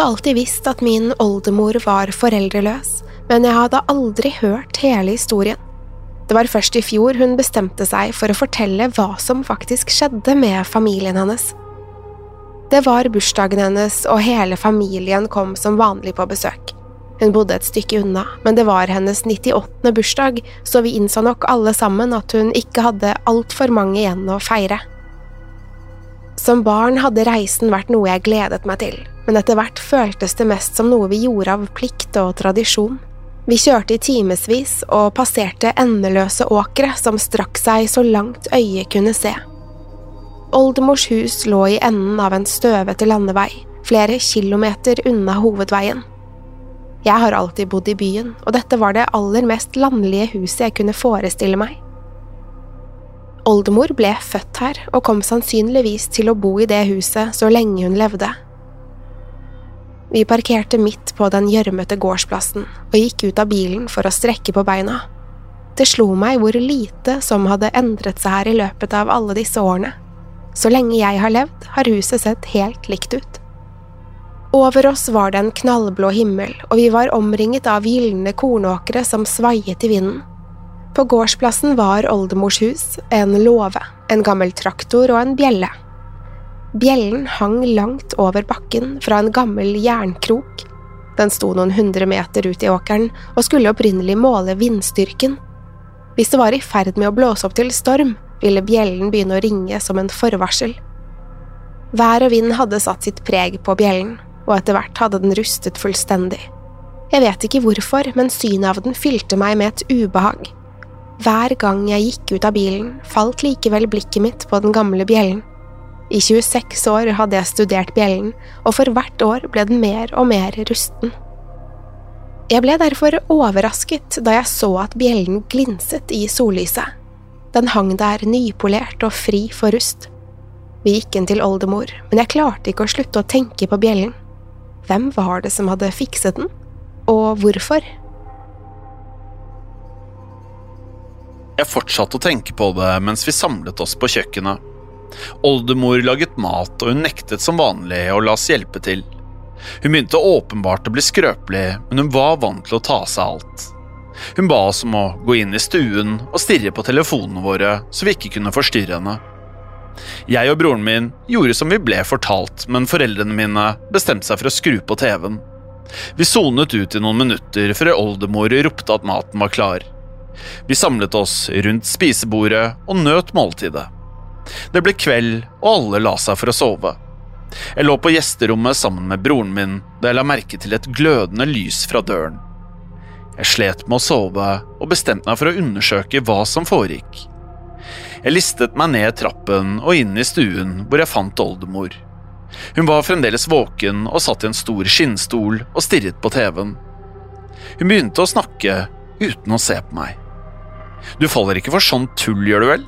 Hadde alltid visst at min oldemor var foreldreløs, men jeg hadde aldri hørt hele historien. Det var først i fjor hun bestemte seg for å fortelle hva som faktisk skjedde med familien hennes. Det var bursdagen hennes, og hele familien kom som vanlig på besøk. Hun bodde et stykke unna, men det var hennes 98. bursdag, så vi innså nok alle sammen at hun ikke hadde altfor mange igjen å feire. Som barn hadde reisen vært noe jeg gledet meg til, men etter hvert føltes det mest som noe vi gjorde av plikt og tradisjon. Vi kjørte i timevis og passerte endeløse åkre som strakk seg så langt øyet kunne se. Oldemors hus lå i enden av en støvete landevei, flere kilometer unna hovedveien. Jeg har alltid bodd i byen, og dette var det aller mest landlige huset jeg kunne forestille meg. Oldemor ble født her og kom sannsynligvis til å bo i det huset så lenge hun levde. Vi parkerte midt på den gjørmete gårdsplassen og gikk ut av bilen for å strekke på beina. Det slo meg hvor lite som hadde endret seg her i løpet av alle disse årene. Så lenge jeg har levd, har huset sett helt likt ut. Over oss var det en knallblå himmel, og vi var omringet av gylne kornåkre som svaiet i vinden. På gårdsplassen var oldemors hus, en låve, en gammel traktor og en bjelle. Bjellen hang langt over bakken fra en gammel jernkrok. Den sto noen hundre meter ut i åkeren og skulle opprinnelig måle vindstyrken. Hvis det var i ferd med å blåse opp til storm, ville bjellen begynne å ringe som en forvarsel. Vær og vind hadde satt sitt preg på bjellen, og etter hvert hadde den rustet fullstendig. Jeg vet ikke hvorfor, men synet av den fylte meg med et ubehag. Hver gang jeg gikk ut av bilen, falt likevel blikket mitt på den gamle bjellen. I 26 år hadde jeg studert bjellen, og for hvert år ble den mer og mer rusten. Jeg ble derfor overrasket da jeg så at bjellen glinset i sollyset. Den hang der nypolert og fri for rust. Vi gikk inn til oldemor, men jeg klarte ikke å slutte å tenke på bjellen. Hvem var det som hadde fikset den, og hvorfor? Jeg fortsatte å tenke på det mens vi samlet oss på kjøkkenet. Oldemor laget mat, og hun nektet som vanlig å la oss hjelpe til. Hun begynte åpenbart å bli skrøpelig, men hun var vant til å ta seg alt. Hun ba oss om å gå inn i stuen og stirre på telefonene våre, så vi ikke kunne forstyrre henne. Jeg og broren min gjorde som vi ble fortalt, men foreldrene mine bestemte seg for å skru på TV-en. Vi sonet ut i noen minutter før oldemor ropte at maten var klar. Vi samlet oss rundt spisebordet og nøt måltidet. Det ble kveld, og alle la seg for å sove. Jeg lå på gjesterommet sammen med broren min da jeg la merke til et glødende lys fra døren. Jeg slet med å sove og bestemte meg for å undersøke hva som foregikk. Jeg listet meg ned trappen og inn i stuen hvor jeg fant oldemor. Hun var fremdeles våken og satt i en stor skinnstol og stirret på TV-en. Hun begynte å snakke uten å se på meg. Du faller ikke for sånn tull, gjør du vel?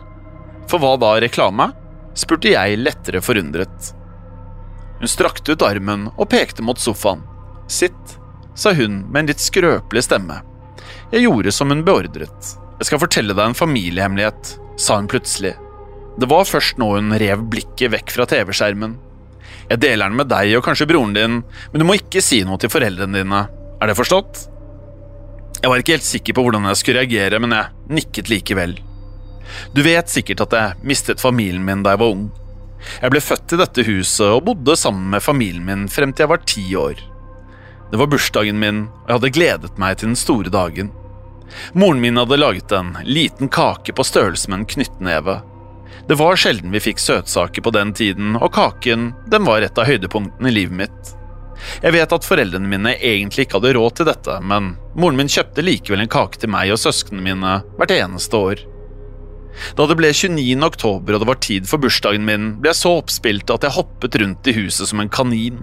For hva da, reklame? spurte jeg lettere forundret. Hun strakte ut armen og pekte mot sofaen. Sitt, sa hun med en litt skrøpelig stemme. Jeg gjorde som hun beordret. Jeg skal fortelle deg en familiehemmelighet, sa hun plutselig. Det var først nå hun rev blikket vekk fra TV-skjermen. Jeg deler den med deg og kanskje broren din, men du må ikke si noe til foreldrene dine. Er det forstått? Jeg var ikke helt sikker på hvordan jeg skulle reagere, men jeg nikket likevel. Du vet sikkert at jeg mistet familien min da jeg var ung. Jeg ble født i dette huset og bodde sammen med familien min frem til jeg var ti år. Det var bursdagen min, og jeg hadde gledet meg til den store dagen. Moren min hadde laget en liten kake på størrelse med en knyttneve. Det var sjelden vi fikk søtsaker på den tiden, og kaken den var et av høydepunktene i livet mitt. Jeg vet at foreldrene mine egentlig ikke hadde råd til dette, men moren min kjøpte likevel en kake til meg og søsknene mine hvert eneste år. Da det ble 29. oktober og det var tid for bursdagen min, ble jeg så oppspilt at jeg hoppet rundt i huset som en kanin.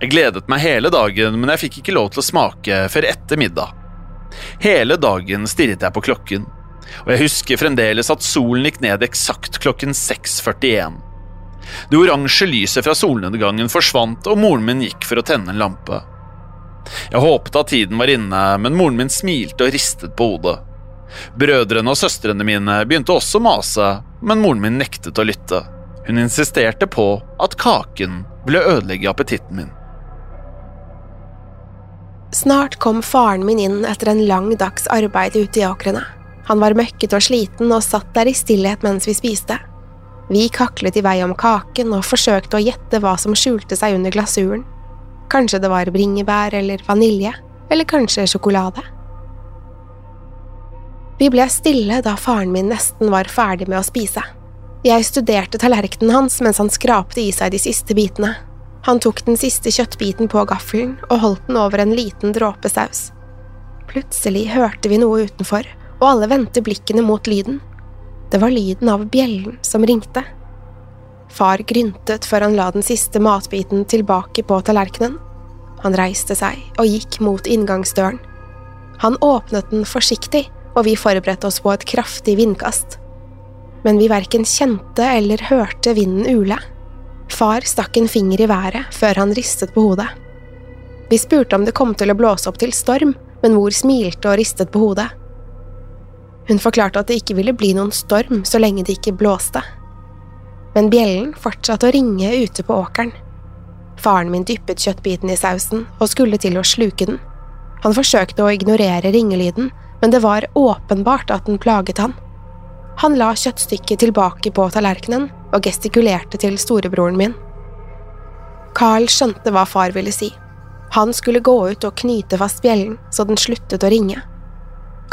Jeg gledet meg hele dagen, men jeg fikk ikke lov til å smake før etter middag. Hele dagen stirret jeg på klokken, og jeg husker fremdeles at solen gikk ned eksakt klokken 6.41. Det oransje lyset fra solnedgangen forsvant, og moren min gikk for å tenne en lampe. Jeg håpet at tiden var inne, men moren min smilte og ristet på hodet. Brødrene og søstrene mine begynte også å mase, men moren min nektet å lytte. Hun insisterte på at kaken ville ødelegge appetitten min. Snart kom faren min inn etter en lang dags arbeid ute i åkrene. Han var møkkete og sliten og satt der i stillhet mens vi spiste. Vi kaklet i vei om kaken og forsøkte å gjette hva som skjulte seg under glasuren. Kanskje det var bringebær eller vanilje, eller kanskje sjokolade. Vi ble stille da faren min nesten var ferdig med å spise. Jeg studerte tallerkenen hans mens han skrapte i seg de siste bitene, han tok den siste kjøttbiten på gaffelen og holdt den over en liten dråpe saus. Plutselig hørte vi noe utenfor, og alle vendte blikkene mot lyden. Det var lyden av bjellen som ringte. Far gryntet før han la den siste matbiten tilbake på tallerkenen. Han reiste seg og gikk mot inngangsdøren. Han åpnet den forsiktig, og vi forberedte oss på et kraftig vindkast. Men vi verken kjente eller hørte vinden ule. Far stakk en finger i været før han ristet på hodet. Vi spurte om det kom til å blåse opp til storm, men mor smilte og ristet på hodet. Hun forklarte at det ikke ville bli noen storm så lenge det ikke blåste. Men bjellen fortsatte å ringe ute på åkeren. Faren min dyppet kjøttbiten i sausen og skulle til å sluke den. Han forsøkte å ignorere ringelyden, men det var åpenbart at den plaget han. Han la kjøttstykket tilbake på tallerkenen og gestikulerte til storebroren min. Carl skjønte hva far ville si. Han skulle gå ut og knyte fast bjellen så den sluttet å ringe.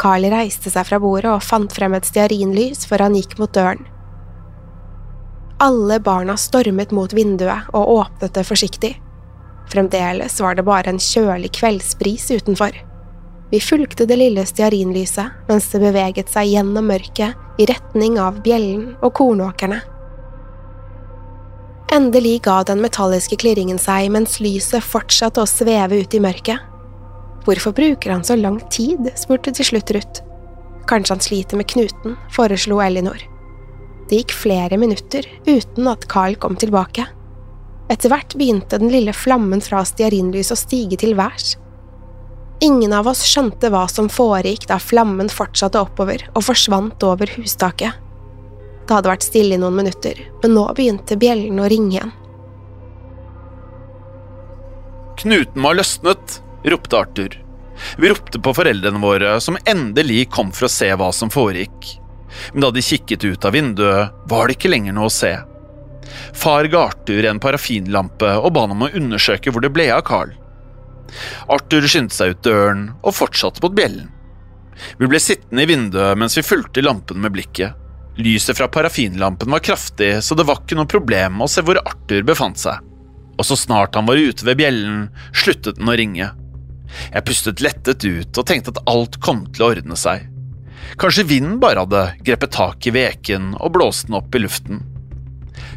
Carl reiste seg fra bordet og fant frem et stearinlys før han gikk mot døren. Alle barna stormet mot vinduet og åpnet det forsiktig. Fremdeles var det bare en kjølig kveldsbris utenfor. Vi fulgte det lille stearinlyset mens det beveget seg gjennom mørket i retning av bjellen og kornåkrene. Endelig ga den metalliske klirringen seg mens lyset fortsatte å sveve ut i mørket. Hvorfor bruker han så lang tid? spurte til slutt Ruth. Kanskje han sliter med knuten, foreslo Elinor. Det gikk flere minutter uten at Carl kom tilbake. Etter hvert begynte den lille flammen fra stearinlyset å stige til værs. Ingen av oss skjønte hva som foregikk da flammen fortsatte oppover og forsvant over hustaket. Det hadde vært stille i noen minutter, men nå begynte bjellene å ringe igjen. Knuten var løsnet, ropte Arthur. Vi ropte på foreldrene våre, som endelig kom for å se hva som foregikk. Men da de kikket ut av vinduet, var det ikke lenger noe å se. Far ga Arthur en parafinlampe og ba han om å undersøke hvor det ble av Carl. Arthur skyndte seg ut døren og fortsatte mot bjellen. Vi ble sittende i vinduet mens vi fulgte lampen med blikket. Lyset fra parafinlampen var kraftig, så det var ikke noe problem å se hvor Arthur befant seg. Og så snart han var ute ved bjellen, sluttet den å ringe. Jeg pustet lettet ut og tenkte at alt kom til å ordne seg. Kanskje vinden bare hadde grepet tak i veken og blåst den opp i luften.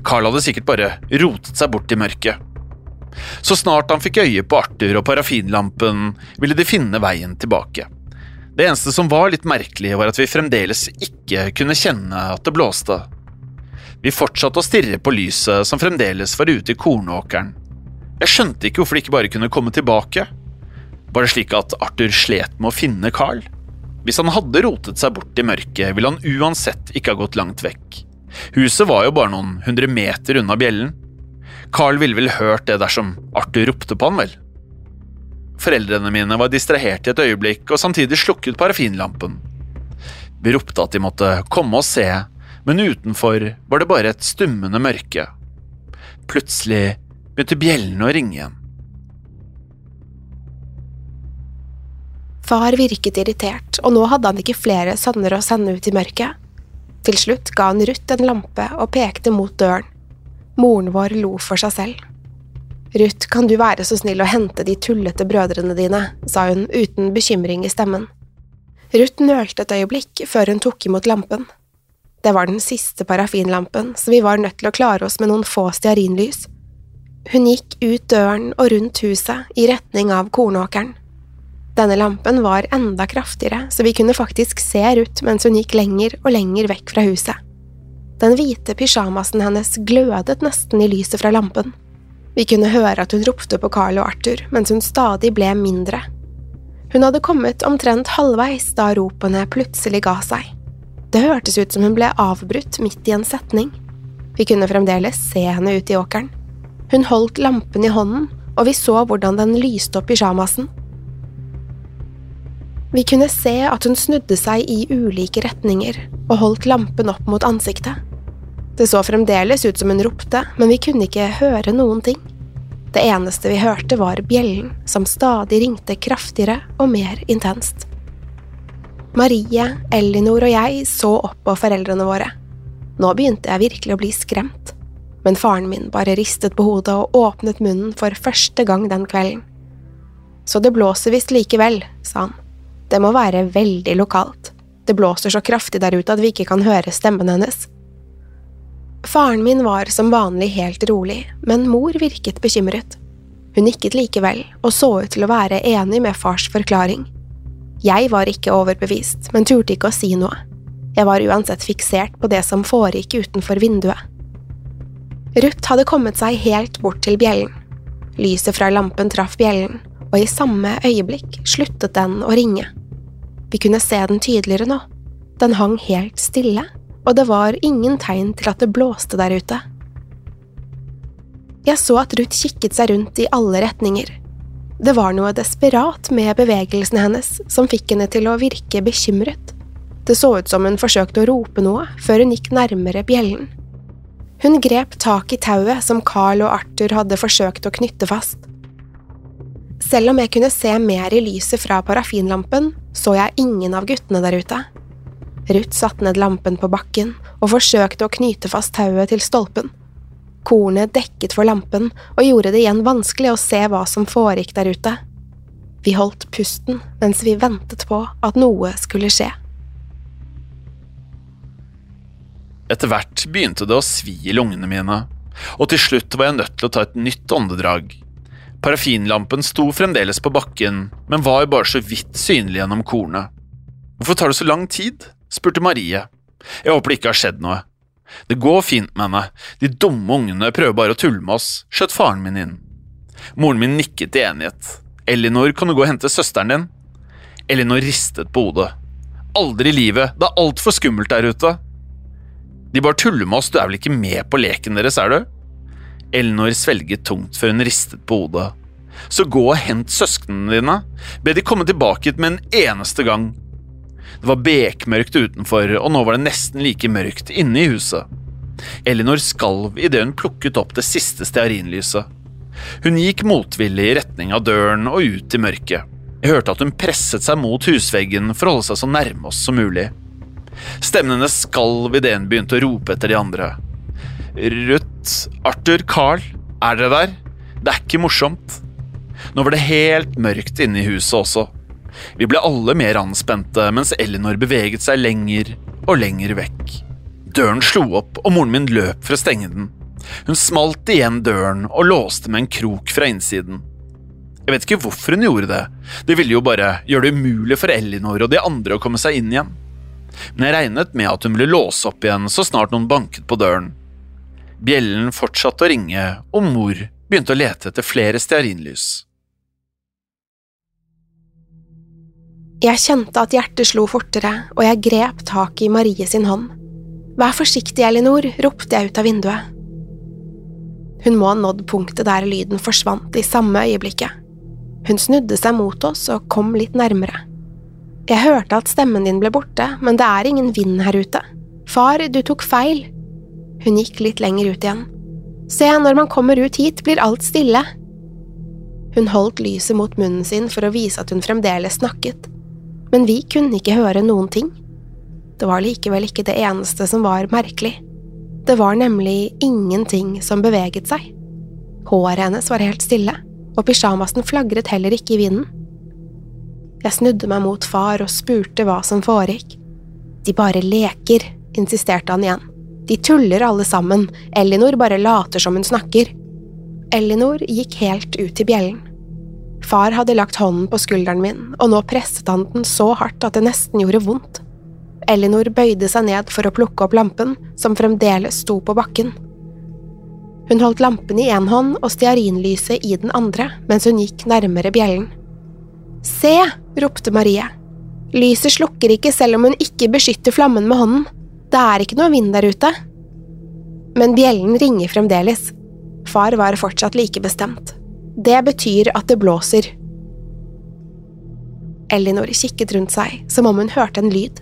Carl hadde sikkert bare rotet seg bort i mørket. Så snart han fikk øye på Arthur og parafinlampen, ville de finne veien tilbake. Det eneste som var litt merkelig, var at vi fremdeles ikke kunne kjenne at det blåste. Vi fortsatte å stirre på lyset som fremdeles var ute i kornåkeren. Jeg skjønte ikke hvorfor de ikke bare kunne komme tilbake. Var det slik at Arthur slet med å finne Carl? Hvis han hadde rotet seg bort i mørket, ville han uansett ikke ha gått langt vekk. Huset var jo bare noen hundre meter unna bjellen. Carl ville vel hørt det dersom Arthur ropte på han, vel? Foreldrene mine var distrahert i et øyeblikk og samtidig slukket parafinlampen. Vi ropte at de måtte komme og se, men utenfor var det bare et stummende mørke. Plutselig begynte bjellene å ringe igjen. Far virket irritert, og nå hadde han ikke flere sønner å sende ut i mørket. Til slutt ga han Ruth en lampe og pekte mot døren. Moren vår lo for seg selv. Ruth, kan du være så snill å hente de tullete brødrene dine, sa hun uten bekymring i stemmen. Ruth nølte et øyeblikk før hun tok imot lampen. Det var den siste parafinlampen, så vi var nødt til å klare oss med noen få stearinlys. Hun gikk ut døren og rundt huset i retning av kornåkeren. Denne lampen var enda kraftigere, så vi kunne faktisk se Ruth mens hun gikk lenger og lenger vekk fra huset. Den hvite pysjamasen hennes glødet nesten i lyset fra lampen. Vi kunne høre at hun ropte på Carl og Arthur, mens hun stadig ble mindre. Hun hadde kommet omtrent halvveis da ropene plutselig ga seg. Det hørtes ut som hun ble avbrutt midt i en setning. Vi kunne fremdeles se henne ut i åkeren. Hun holdt lampen i hånden, og vi så hvordan den lyste opp pysjamasen. Vi kunne se at hun snudde seg i ulike retninger og holdt lampen opp mot ansiktet. Det så fremdeles ut som hun ropte, men vi kunne ikke høre noen ting. Det eneste vi hørte, var bjellen, som stadig ringte kraftigere og mer intenst. Marie, Ellinor og jeg så opp på foreldrene våre. Nå begynte jeg virkelig å bli skremt, men faren min bare ristet på hodet og åpnet munnen for første gang den kvelden. Så det blåser visst likevel, sa han. Det må være veldig lokalt. Det blåser så kraftig der ute at vi ikke kan høre stemmen hennes. Faren min var som vanlig helt rolig, men mor virket bekymret. Hun nikket likevel og så ut til å være enig med fars forklaring. Jeg var ikke overbevist, men turte ikke å si noe. Jeg var uansett fiksert på det som foregikk utenfor vinduet. Ruth hadde kommet seg helt bort til bjellen. Lyset fra lampen traff bjellen, og i samme øyeblikk sluttet den å ringe. Vi kunne se den tydeligere nå. Den hang helt stille, og det var ingen tegn til at det blåste der ute. Jeg så at Ruth kikket seg rundt i alle retninger. Det var noe desperat med bevegelsene hennes som fikk henne til å virke bekymret. Det så ut som hun forsøkte å rope noe før hun gikk nærmere bjellen. Hun grep tak i tauet som Carl og Arthur hadde forsøkt å knytte fast. Selv om jeg kunne se mer i lyset fra parafinlampen, så jeg ingen av guttene der ute. Ruth satte ned lampen på bakken og forsøkte å knyte fast tauet til stolpen. Kornet dekket for lampen og gjorde det igjen vanskelig å se hva som foregikk der ute. Vi holdt pusten mens vi ventet på at noe skulle skje. Etter hvert begynte det å svi i lungene mine, og til slutt var jeg nødt til å ta et nytt åndedrag. Parafinlampen sto fremdeles på bakken, men var bare så vidt synlig gjennom kornet. Hvorfor tar det så lang tid? spurte Marie. Jeg håper det ikke har skjedd noe. Det går fint med henne, de dumme ungene prøver bare å tulle med oss, skjøt faren min inn. Moren min nikket i enighet. Elinor, kan du gå og hente søsteren din? Elinor ristet på hodet. Aldri i livet, det er altfor skummelt der ute. De bare tuller med oss, du er vel ikke med på leken deres, er du? Elinor svelget tungt før hun ristet på hodet. Så gå og hent søsknene dine. Be de komme tilbake hit med en eneste gang. Det var bekmørkt utenfor, og nå var det nesten like mørkt inne i huset. Elinor skalv idet hun plukket opp det siste stearinlyset. Hun gikk motvillig i retning av døren og ut i mørket. Jeg hørte at hun presset seg mot husveggen for å holde seg så nærme oss som mulig. Stemmen hennes skalv idet hun begynte å rope etter de andre. Ruth, Arthur, Carl, er dere der? Det er ikke morsomt. Nå var det helt mørkt inne i huset også. Vi ble alle mer anspente mens Elinor beveget seg lenger og lenger vekk. Døren slo opp, og moren min løp for å stenge den. Hun smalt igjen døren og låste med en krok fra innsiden. Jeg vet ikke hvorfor hun gjorde det, det ville jo bare gjøre det umulig for Elinor og de andre å komme seg inn igjen. Men jeg regnet med at hun ville låse opp igjen så snart noen banket på døren. Bjellen fortsatte å ringe, og mor begynte å lete etter flere stearinlys. Jeg kjente at hjertet slo fortere, og jeg grep tak i Marie sin hånd. Vær forsiktig, Elinor, ropte jeg ut av vinduet. Hun må ha nådd punktet der lyden forsvant i samme øyeblikket. Hun snudde seg mot oss og kom litt nærmere. Jeg hørte at stemmen din ble borte, men det er ingen vind her ute. Far, du tok feil. Hun gikk litt lenger ut igjen. Se, når man kommer ut hit, blir alt stille. Hun holdt lyset mot munnen sin for å vise at hun fremdeles snakket, men vi kunne ikke høre noen ting. Det var likevel ikke det eneste som var merkelig. Det var nemlig ingenting som beveget seg. Håret hennes var helt stille og pysjamasen flagret heller ikke i vinden. Jeg snudde meg mot far og spurte hva som foregikk. De bare leker, insisterte han igjen. De tuller alle sammen, Elinor bare later som hun snakker. Elinor gikk helt ut til bjellen. Far hadde lagt hånden på skulderen min, og nå presset han den så hardt at det nesten gjorde vondt. Elinor bøyde seg ned for å plukke opp lampen, som fremdeles sto på bakken. Hun holdt lampen i én hånd og stearinlyset i den andre mens hun gikk nærmere bjellen. Se! ropte Marie. Lyset slukker ikke selv om hun ikke beskytter flammen med hånden. Det er ikke noe vind der ute. Men bjellen ringer fremdeles. Far var fortsatt like bestemt. Det betyr at det blåser. Elinor kikket rundt seg, som om hun hørte en lyd.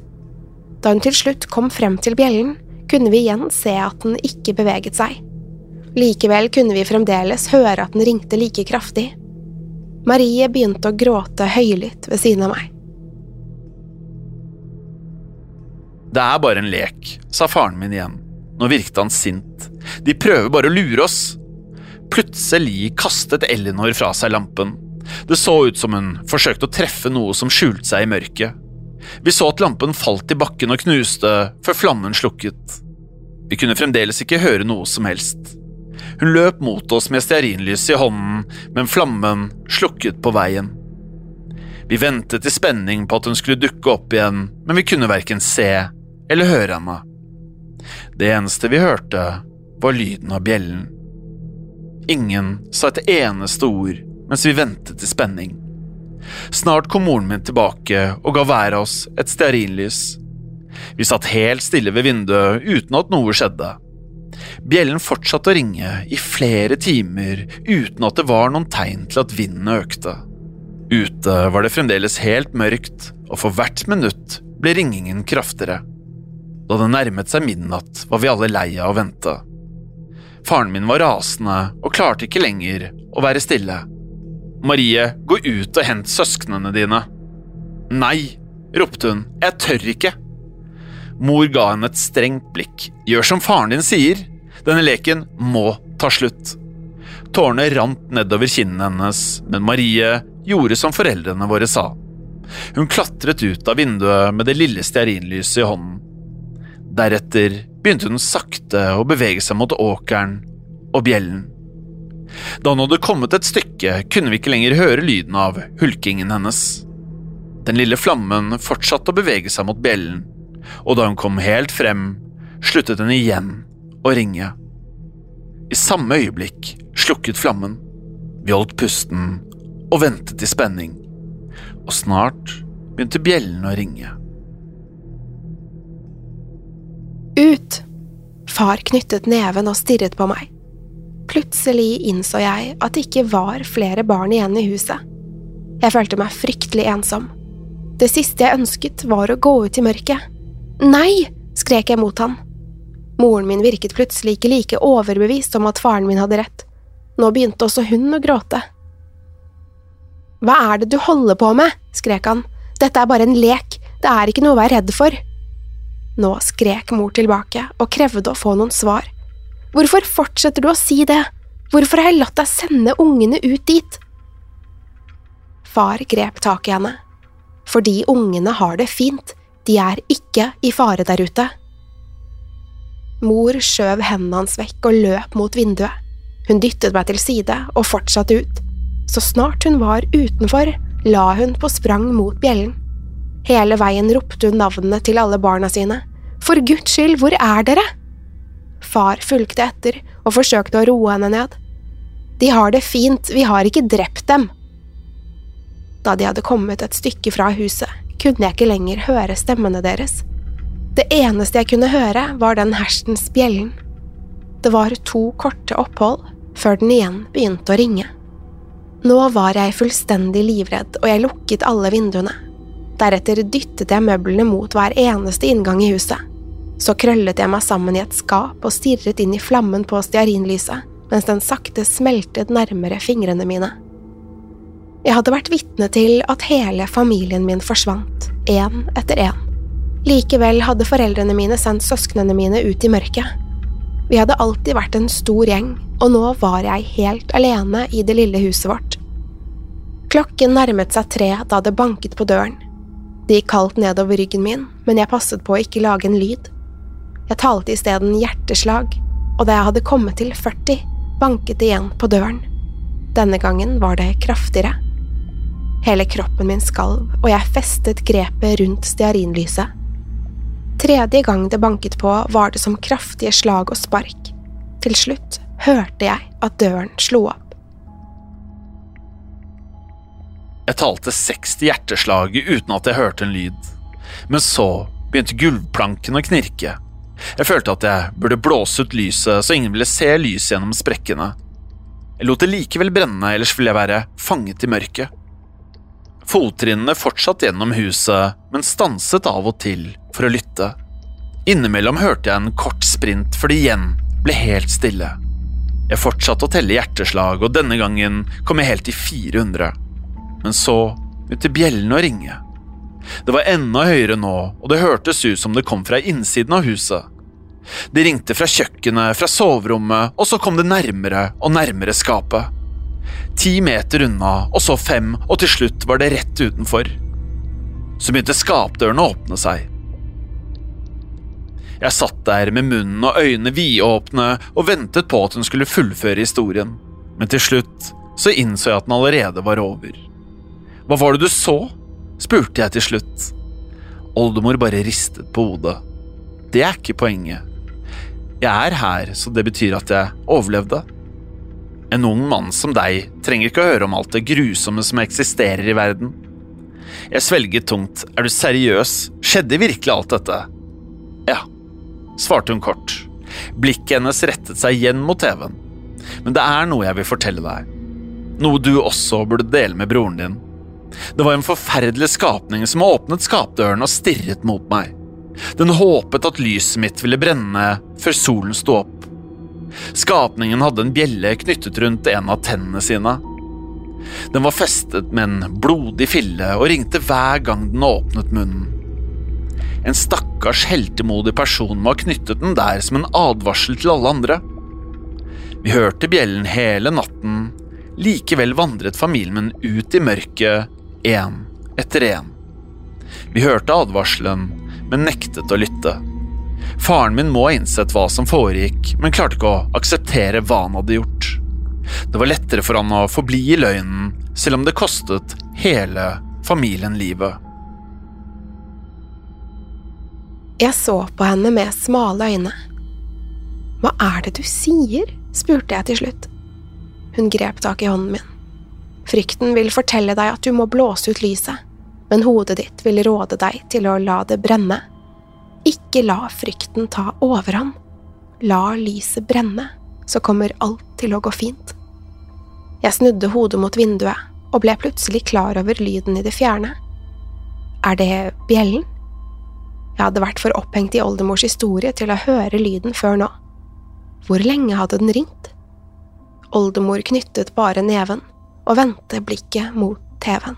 Da hun til slutt kom frem til bjellen, kunne vi igjen se at den ikke beveget seg. Likevel kunne vi fremdeles høre at den ringte like kraftig. Marie begynte å gråte høylytt ved siden av meg. Det er bare en lek, sa faren min igjen. Nå virket han sint. De prøver bare å lure oss. Plutselig kastet Elinor fra seg lampen. Det så ut som hun forsøkte å treffe noe som skjulte seg i mørket. Vi så at lampen falt i bakken og knuste før flammen slukket. Vi kunne fremdeles ikke høre noe som helst. Hun løp mot oss med stearinlyset i hånden, men flammen slukket på veien. Vi ventet i spenning på at hun skulle dukke opp igjen, men vi kunne verken se eller høre henne. Det eneste vi hørte, var lyden av bjellen. Ingen sa et eneste ord mens vi ventet i spenning. Snart kom moren min tilbake og ga hver av oss et stearinlys. Vi satt helt stille ved vinduet uten at noe skjedde. Bjellen fortsatte å ringe i flere timer uten at det var noen tegn til at vinden økte. Ute var det fremdeles helt mørkt, og for hvert minutt ble ringingen kraftigere. Da det nærmet seg midnatt, var vi alle lei av å vente. Faren min var rasende og klarte ikke lenger å være stille. Marie, gå ut og hent søsknene dine. Nei, ropte hun, jeg tør ikke. Mor ga henne et strengt blikk. Gjør som faren din sier. Denne leken må ta slutt. Tårene rant nedover kinnene hennes, men Marie gjorde som foreldrene våre sa. Hun klatret ut av vinduet med det lille stearinlyset i hånden. Deretter begynte hun sakte å bevege seg mot åkeren og bjellen. Da hun hadde kommet et stykke, kunne vi ikke lenger høre lyden av hulkingen hennes. Den lille flammen fortsatte å bevege seg mot bjellen, og da hun kom helt frem, sluttet den igjen å ringe. I samme øyeblikk slukket flammen. Vi holdt pusten og ventet i spenning, og snart begynte bjellen å ringe. Ut! Far knyttet neven og stirret på meg. Plutselig innså jeg at det ikke var flere barn igjen i huset. Jeg følte meg fryktelig ensom. Det siste jeg ønsket, var å gå ut i mørket. Nei! skrek jeg mot han. Moren min virket plutselig ikke like overbevist om at faren min hadde rett. Nå begynte også hun å gråte. Hva er det du holder på med? skrek han. Dette er bare en lek, det er ikke noe å være redd for. Nå skrek mor tilbake og krevde å få noen svar. Hvorfor fortsetter du å si det? Hvorfor har jeg latt deg sende ungene ut dit? Far grep tak i henne. Fordi ungene har det fint, de er ikke i fare der ute. Mor skjøv hendene hans vekk og løp mot vinduet. Hun dyttet meg til side og fortsatte ut. Så snart hun var utenfor, la hun på sprang mot bjellen. Hele veien ropte hun navnene til alle barna sine. For Guds skyld, hvor er dere? Far fulgte etter og forsøkte å roe henne ned. De har det fint, vi har ikke drept dem. Da de hadde kommet et stykke fra huset, kunne jeg ikke lenger høre stemmene deres. Det eneste jeg kunne høre, var den hersens bjellen. Det var to korte opphold før den igjen begynte å ringe. Nå var jeg fullstendig livredd, og jeg lukket alle vinduene. Deretter dyttet jeg møblene mot hver eneste inngang i huset. Så krøllet jeg meg sammen i et skap og stirret inn i flammen på stearinlyset, mens den sakte smeltet nærmere fingrene mine. Jeg hadde vært vitne til at hele familien min forsvant, én etter én. Likevel hadde foreldrene mine sendt søsknene mine ut i mørket. Vi hadde alltid vært en stor gjeng, og nå var jeg helt alene i det lille huset vårt. Klokken nærmet seg tre da det banket på døren. Det gikk kaldt nedover ryggen min, men jeg passet på å ikke lage en lyd. Jeg talte isteden hjerteslag, og da jeg hadde kommet til 40, banket det igjen på døren. Denne gangen var det kraftigere. Hele kroppen min skalv, og jeg festet grepet rundt stearinlyset. Tredje gang det banket på, var det som kraftige slag og spark. Til slutt hørte jeg at døren slo opp. Jeg talte 60 hjerteslag uten at jeg hørte en lyd, men så begynte gulvplanken å knirke. Jeg følte at jeg burde blåse ut lyset så ingen ville se lyset gjennom sprekkene. Jeg lot det likevel brenne, ellers ville jeg være fanget i mørket. Fottrinnene fortsatte gjennom huset, men stanset av og til for å lytte. Innimellom hørte jeg en kort sprint før det igjen ble helt stille. Jeg fortsatte å telle hjerteslag, og denne gangen kom jeg helt til 400. Men så begynte bjellene å ringe. Det var enda høyere nå, og det hørtes ut som det kom fra innsiden av huset. Det ringte fra kjøkkenet, fra soverommet, og så kom det nærmere og nærmere skapet. Ti meter unna, og så fem, og til slutt var det rett utenfor. Så begynte skapdørene å åpne seg. Jeg satt der med munnen og øynene vidåpne og ventet på at hun skulle fullføre historien, men til slutt så innså jeg at den allerede var over. Hva var det du så? spurte jeg til slutt. Oldemor bare ristet på hodet. Det er ikke poenget. Jeg er her, så det betyr at jeg overlevde. En ung mann som deg trenger ikke å høre om alt det grusomme som eksisterer i verden. Jeg svelget tungt. Er du seriøs? Skjedde virkelig alt dette? Ja, svarte hun kort. Blikket hennes rettet seg igjen mot TV-en. Men det er noe jeg vil fortelle deg. Noe du også burde dele med broren din. Det var en forferdelig skapning som åpnet skapdøren og stirret mot meg. Den håpet at lyset mitt ville brenne før solen sto opp. Skapningen hadde en bjelle knyttet rundt en av tennene sine. Den var festet med en blodig fille og ringte hver gang den åpnet munnen. En stakkars heltemodig person må ha knyttet den der som en advarsel til alle andre. Vi hørte bjellen hele natten, likevel vandret familien min ut i mørket én etter én. Vi hørte advarselen, men nektet å lytte. Faren min må ha innsett hva som foregikk, men klarte ikke å akseptere hva han hadde gjort. Det var lettere for han å forbli i løgnen, selv om det kostet hele familien livet. Jeg så på henne med smale øyne. Hva er det du sier? spurte jeg til slutt. Hun grep tak i hånden min. Frykten vil fortelle deg at du må blåse ut lyset, men hodet ditt vil råde deg til å la det brenne. Ikke la frykten ta overhånd. La lyset brenne, så kommer alt til å gå fint. Jeg snudde hodet mot vinduet og ble plutselig klar over lyden i det fjerne. Er det bjellen? Jeg hadde vært for opphengt i oldemors historie til å høre lyden før nå. Hvor lenge hadde den ringt? Oldemor knyttet bare neven og vendte blikket mot TV-en.